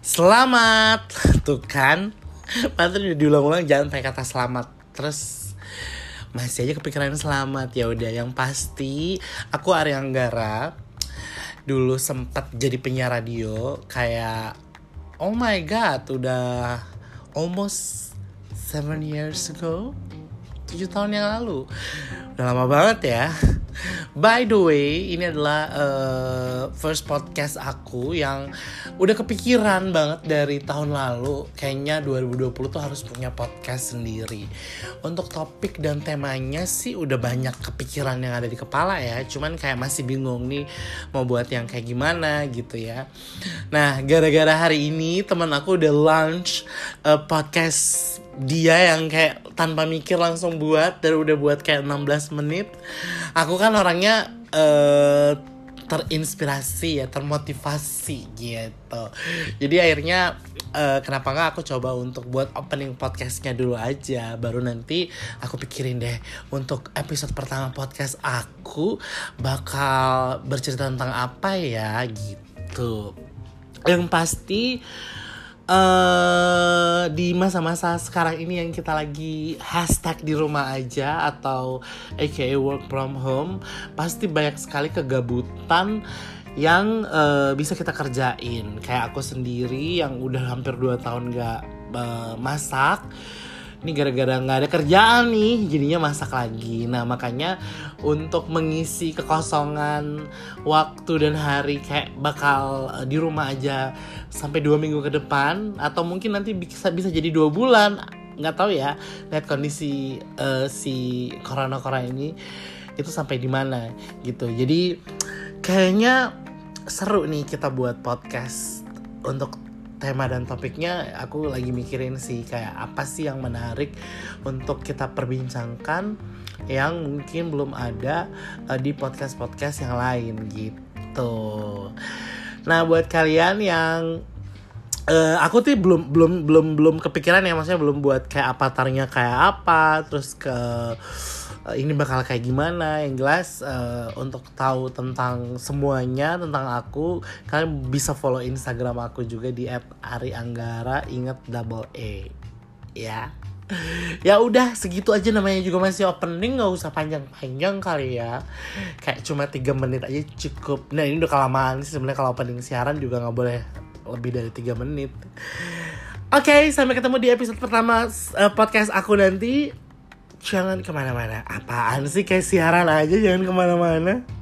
Selamat. Tuh kan. Padahal udah diulang-ulang jangan pakai kata selamat. Terus masih aja kepikiran selamat. Ya udah yang pasti aku Arya Anggara dulu sempat jadi penyiar radio kayak oh my god udah almost seven years ago tujuh tahun yang lalu. Udah lama banget ya By the way, ini adalah uh, first podcast aku yang udah kepikiran banget dari tahun lalu. Kayaknya 2020 tuh harus punya podcast sendiri. Untuk topik dan temanya sih udah banyak kepikiran yang ada di kepala ya. Cuman kayak masih bingung nih mau buat yang kayak gimana gitu ya. Nah, gara-gara hari ini teman aku udah launch uh, podcast dia yang kayak tanpa mikir langsung buat dan udah buat kayak 16 menit. Aku kan orangnya uh, terinspirasi ya, termotivasi gitu. Jadi akhirnya uh, kenapa nggak aku coba untuk buat opening podcastnya dulu aja, baru nanti aku pikirin deh untuk episode pertama podcast aku bakal bercerita tentang apa ya gitu. Yang pasti uh, di masa-masa sekarang ini yang kita lagi hashtag di rumah aja atau aka work from home pasti banyak sekali kegabutan yang uh, bisa kita kerjain. Kayak aku sendiri yang udah hampir 2 tahun gak uh, masak ini gara-gara nggak ada kerjaan nih jadinya masak lagi. Nah makanya untuk mengisi kekosongan waktu dan hari kayak bakal di rumah aja sampai dua minggu ke depan atau mungkin nanti bisa bisa jadi dua bulan nggak tahu ya. Lihat kondisi uh, si corona corona ini itu sampai di mana gitu. Jadi kayaknya seru nih kita buat podcast untuk tema dan topiknya aku lagi mikirin sih kayak apa sih yang menarik untuk kita perbincangkan yang mungkin belum ada uh, di podcast-podcast yang lain gitu. Nah, buat kalian yang uh, aku tuh belum belum belum belum kepikiran ya maksudnya belum buat kayak avatarnya kayak apa terus ke uh, ini bakal kayak gimana. Yang jelas uh, untuk tahu tentang semuanya tentang aku kalian bisa follow instagram aku juga di @arianggara inget double e. Ya. Ya udah segitu aja namanya juga masih opening nggak usah panjang-panjang kali ya. Kayak cuma tiga menit aja cukup. Nah ini udah kelamaan sih sebenarnya kalau opening siaran juga nggak boleh lebih dari tiga menit. Oke okay, sampai ketemu di episode pertama uh, podcast aku nanti. Jangan ke mana-mana. Apaan sih kayak siaran aja jangan ke mana-mana